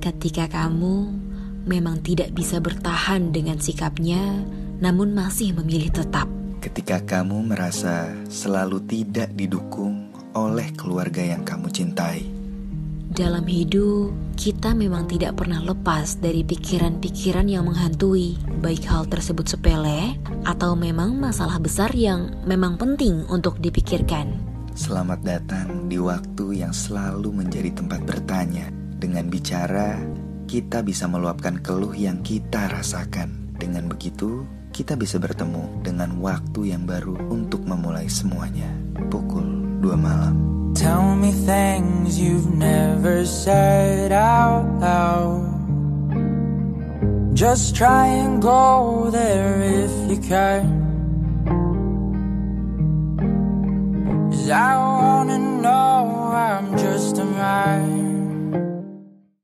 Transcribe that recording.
ketika kamu memang tidak bisa bertahan dengan sikapnya, namun masih memilih tetap. Ketika kamu merasa selalu tidak didukung oleh keluarga yang kamu cintai. Dalam hidup, kita memang tidak pernah lepas dari pikiran-pikiran yang menghantui, baik hal tersebut sepele atau memang masalah besar yang memang penting untuk dipikirkan. Selamat datang di waktu yang selalu menjadi tempat bertanya. Dengan bicara, kita bisa meluapkan keluh yang kita rasakan. Dengan begitu, kita bisa bertemu dengan waktu yang baru untuk memulai semuanya. Pukul 2 malam. Tell me things you've never said out loud. Just try and go there if you can.